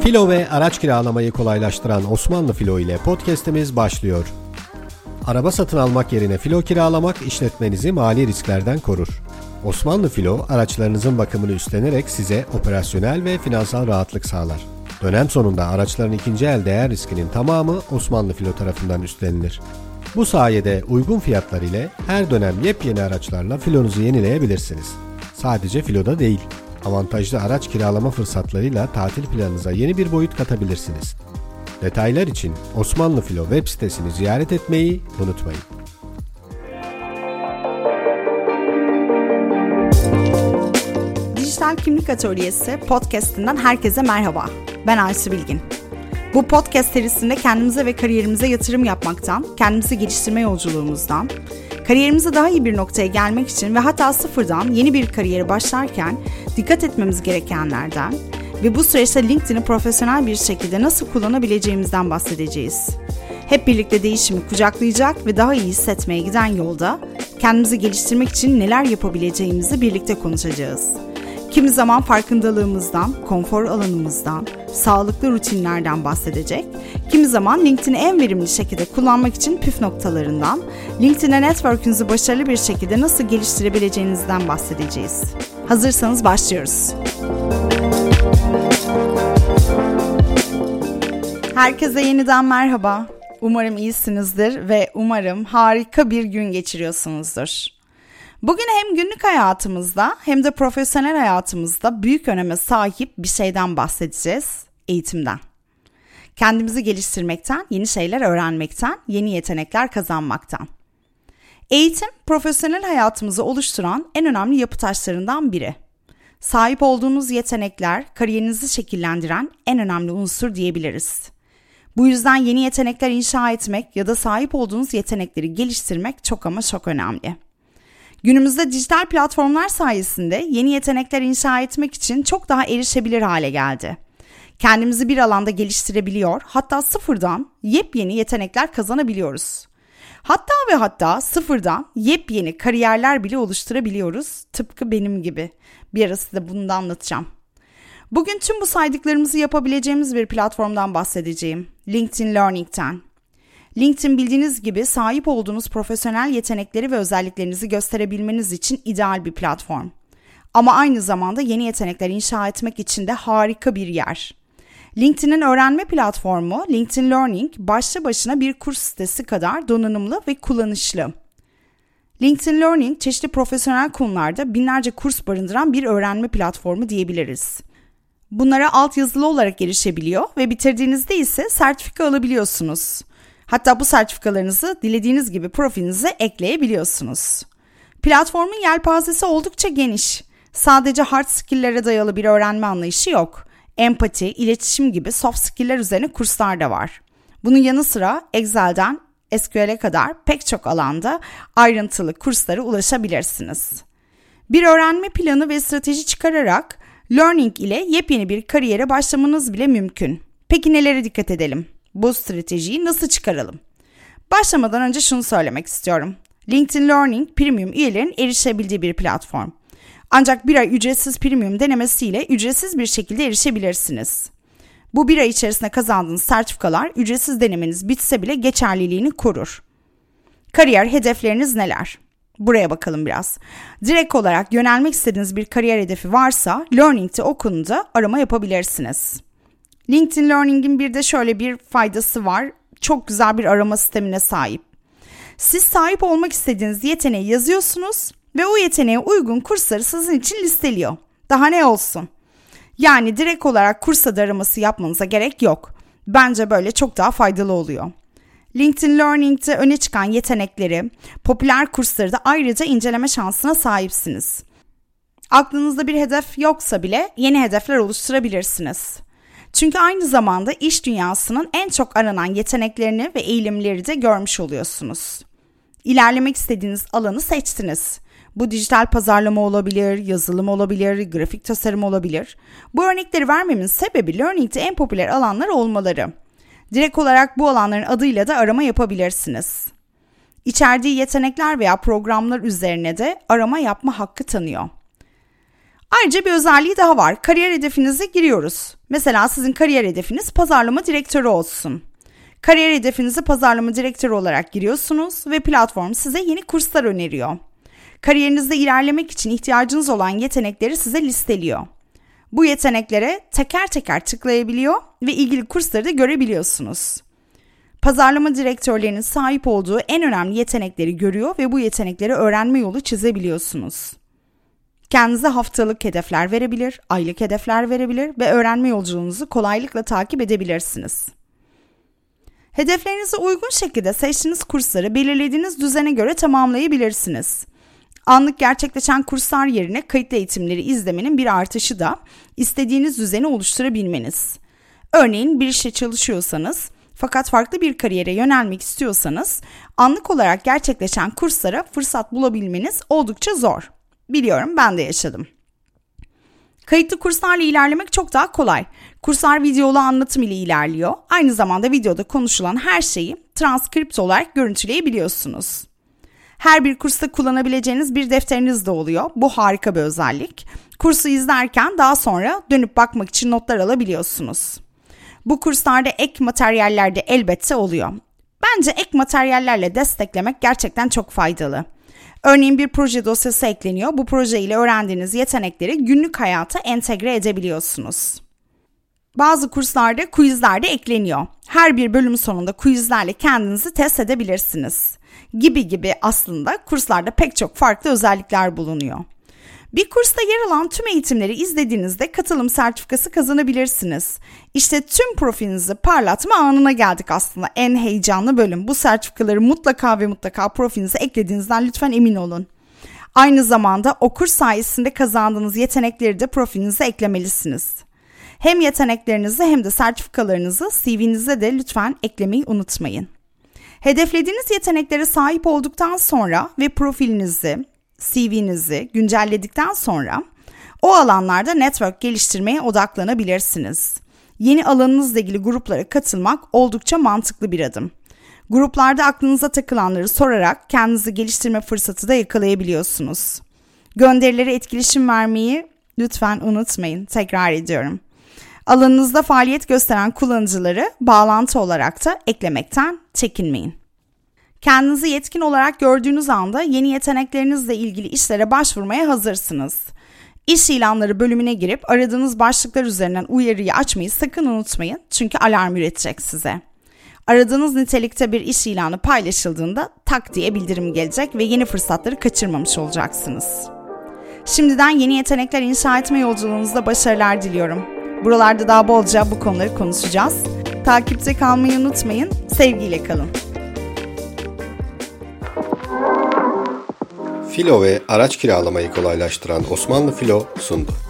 Filo ve araç kiralamayı kolaylaştıran Osmanlı Filo ile podcast'imiz başlıyor. Araba satın almak yerine filo kiralamak işletmenizi mali risklerden korur. Osmanlı Filo araçlarınızın bakımını üstlenerek size operasyonel ve finansal rahatlık sağlar. Dönem sonunda araçların ikinci el değer riskinin tamamı Osmanlı Filo tarafından üstlenilir. Bu sayede uygun fiyatlar ile her dönem yepyeni araçlarla filonuzu yenileyebilirsiniz. Sadece filoda değil, avantajlı araç kiralama fırsatlarıyla tatil planınıza yeni bir boyut katabilirsiniz. Detaylar için Osmanlı Filo web sitesini ziyaret etmeyi unutmayın. Dijital Kimlik Atölyesi podcast'inden herkese merhaba. Ben Aysu Bilgin. Bu podcast serisinde kendimize ve kariyerimize yatırım yapmaktan, kendimizi geliştirme yolculuğumuzdan, kariyerimize daha iyi bir noktaya gelmek için ve hatta sıfırdan yeni bir kariyeri başlarken dikkat etmemiz gerekenlerden ve bu süreçte LinkedIn'i profesyonel bir şekilde nasıl kullanabileceğimizden bahsedeceğiz. Hep birlikte değişimi kucaklayacak ve daha iyi hissetmeye giden yolda kendimizi geliştirmek için neler yapabileceğimizi birlikte konuşacağız. Kimi zaman farkındalığımızdan, konfor alanımızdan, sağlıklı rutinlerden bahsedecek. Kimi zaman LinkedIn'i en verimli şekilde kullanmak için püf noktalarından, LinkedIn'e network'ünüzü başarılı bir şekilde nasıl geliştirebileceğinizden bahsedeceğiz. Hazırsanız başlıyoruz. Herkese yeniden merhaba. Umarım iyisinizdir ve umarım harika bir gün geçiriyorsunuzdur. Bugün hem günlük hayatımızda hem de profesyonel hayatımızda büyük öneme sahip bir şeyden bahsedeceğiz, eğitimden. Kendimizi geliştirmekten, yeni şeyler öğrenmekten, yeni yetenekler kazanmaktan. Eğitim, profesyonel hayatımızı oluşturan en önemli yapı taşlarından biri. Sahip olduğunuz yetenekler, kariyerinizi şekillendiren en önemli unsur diyebiliriz. Bu yüzden yeni yetenekler inşa etmek ya da sahip olduğunuz yetenekleri geliştirmek çok ama çok önemli. Günümüzde dijital platformlar sayesinde yeni yetenekler inşa etmek için çok daha erişebilir hale geldi. Kendimizi bir alanda geliştirebiliyor, hatta sıfırdan yepyeni yetenekler kazanabiliyoruz. Hatta ve hatta sıfırdan yepyeni kariyerler bile oluşturabiliyoruz. Tıpkı benim gibi. Bir ara size bunu da anlatacağım. Bugün tüm bu saydıklarımızı yapabileceğimiz bir platformdan bahsedeceğim. LinkedIn Learning'ten. LinkedIn bildiğiniz gibi sahip olduğunuz profesyonel yetenekleri ve özelliklerinizi gösterebilmeniz için ideal bir platform. Ama aynı zamanda yeni yetenekler inşa etmek için de harika bir yer. LinkedIn'in öğrenme platformu LinkedIn Learning başlı başına bir kurs sitesi kadar donanımlı ve kullanışlı. LinkedIn Learning çeşitli profesyonel konularda binlerce kurs barındıran bir öğrenme platformu diyebiliriz. Bunlara alt yazılı olarak erişebiliyor ve bitirdiğinizde ise sertifika alabiliyorsunuz. Hatta bu sertifikalarınızı dilediğiniz gibi profilinize ekleyebiliyorsunuz. Platformun yelpazesi oldukça geniş. Sadece hard skill'lere dayalı bir öğrenme anlayışı yok. Empati, iletişim gibi soft skill'ler üzerine kurslar da var. Bunun yanı sıra Excel'den SQL'e kadar pek çok alanda ayrıntılı kurslara ulaşabilirsiniz. Bir öğrenme planı ve strateji çıkararak Learning ile yepyeni bir kariyere başlamanız bile mümkün. Peki nelere dikkat edelim? Bu stratejiyi nasıl çıkaralım? Başlamadan önce şunu söylemek istiyorum. LinkedIn Learning Premium üyelerin erişebildiği bir platform. Ancak bir ay ücretsiz premium denemesiyle ücretsiz bir şekilde erişebilirsiniz. Bu bir ay içerisinde kazandığınız sertifikalar ücretsiz denemeniz bitse bile geçerliliğini korur. Kariyer hedefleriniz neler? Buraya bakalım biraz. Direkt olarak yönelmek istediğiniz bir kariyer hedefi varsa Learning'de o konuda arama yapabilirsiniz. LinkedIn Learning'in bir de şöyle bir faydası var. Çok güzel bir arama sistemine sahip. Siz sahip olmak istediğiniz yeteneği yazıyorsunuz ve o yeteneğe uygun kursları sizin için listeliyor. Daha ne olsun? Yani direkt olarak kurs adı araması yapmanıza gerek yok. Bence böyle çok daha faydalı oluyor. LinkedIn Learning'de öne çıkan yetenekleri, popüler kursları da ayrıca inceleme şansına sahipsiniz. Aklınızda bir hedef yoksa bile yeni hedefler oluşturabilirsiniz. Çünkü aynı zamanda iş dünyasının en çok aranan yeteneklerini ve eğilimleri de görmüş oluyorsunuz. İlerlemek istediğiniz alanı seçtiniz. Bu dijital pazarlama olabilir, yazılım olabilir, grafik tasarım olabilir. Bu örnekleri vermemin sebebi Learning'de en popüler alanlar olmaları. Direkt olarak bu alanların adıyla da arama yapabilirsiniz. İçerdiği yetenekler veya programlar üzerine de arama yapma hakkı tanıyor. Ayrıca bir özelliği daha var. Kariyer hedefinize giriyoruz. Mesela sizin kariyer hedefiniz pazarlama direktörü olsun. Kariyer hedefinizi pazarlama direktörü olarak giriyorsunuz ve platform size yeni kurslar öneriyor. Kariyerinizde ilerlemek için ihtiyacınız olan yetenekleri size listeliyor. Bu yeteneklere teker teker tıklayabiliyor ve ilgili kursları da görebiliyorsunuz. Pazarlama direktörlerinin sahip olduğu en önemli yetenekleri görüyor ve bu yetenekleri öğrenme yolu çizebiliyorsunuz. Kendinize haftalık hedefler verebilir, aylık hedefler verebilir ve öğrenme yolculuğunuzu kolaylıkla takip edebilirsiniz. Hedeflerinize uygun şekilde seçtiğiniz kursları belirlediğiniz düzene göre tamamlayabilirsiniz. Anlık gerçekleşen kurslar yerine kayıtlı eğitimleri izlemenin bir artışı da istediğiniz düzeni oluşturabilmeniz. Örneğin bir işte çalışıyorsanız fakat farklı bir kariyere yönelmek istiyorsanız anlık olarak gerçekleşen kurslara fırsat bulabilmeniz oldukça zor. Biliyorum ben de yaşadım. Kayıtlı kurslarla ilerlemek çok daha kolay. Kurslar videolu anlatım ile ilerliyor. Aynı zamanda videoda konuşulan her şeyi transkript olarak görüntüleyebiliyorsunuz. Her bir kursta kullanabileceğiniz bir defteriniz de oluyor. Bu harika bir özellik. Kursu izlerken daha sonra dönüp bakmak için notlar alabiliyorsunuz. Bu kurslarda ek materyaller de elbette oluyor. Bence ek materyallerle desteklemek gerçekten çok faydalı. Örneğin bir proje dosyası ekleniyor. Bu proje ile öğrendiğiniz yetenekleri günlük hayata entegre edebiliyorsunuz. Bazı kurslarda quizler de ekleniyor. Her bir bölüm sonunda quizlerle kendinizi test edebilirsiniz. Gibi gibi aslında kurslarda pek çok farklı özellikler bulunuyor. Bir kursta yer alan tüm eğitimleri izlediğinizde katılım sertifikası kazanabilirsiniz. İşte tüm profilinizi parlatma anına geldik aslında. En heyecanlı bölüm. Bu sertifikaları mutlaka ve mutlaka profilinize eklediğinizden lütfen emin olun. Aynı zamanda o kurs sayesinde kazandığınız yetenekleri de profilinize eklemelisiniz. Hem yeteneklerinizi hem de sertifikalarınızı CV'nize de lütfen eklemeyi unutmayın. Hedeflediğiniz yeteneklere sahip olduktan sonra ve profilinizi, CV'nizi güncelledikten sonra o alanlarda network geliştirmeye odaklanabilirsiniz. Yeni alanınızla ilgili gruplara katılmak oldukça mantıklı bir adım. Gruplarda aklınıza takılanları sorarak kendinizi geliştirme fırsatı da yakalayabiliyorsunuz. Gönderilere etkileşim vermeyi lütfen unutmayın. Tekrar ediyorum. Alanınızda faaliyet gösteren kullanıcıları bağlantı olarak da eklemekten çekinmeyin. Kendinizi yetkin olarak gördüğünüz anda yeni yeteneklerinizle ilgili işlere başvurmaya hazırsınız. İş ilanları bölümüne girip aradığınız başlıklar üzerinden uyarıyı açmayı sakın unutmayın çünkü alarm üretecek size. Aradığınız nitelikte bir iş ilanı paylaşıldığında tak diye bildirim gelecek ve yeni fırsatları kaçırmamış olacaksınız. Şimdiden yeni yetenekler inşa etme yolculuğunuzda başarılar diliyorum. Buralarda daha bolca bu konuları konuşacağız. Takipte kalmayı unutmayın. Sevgiyle kalın. Filo ve araç kiralamayı kolaylaştıran Osmanlı Filo sundu.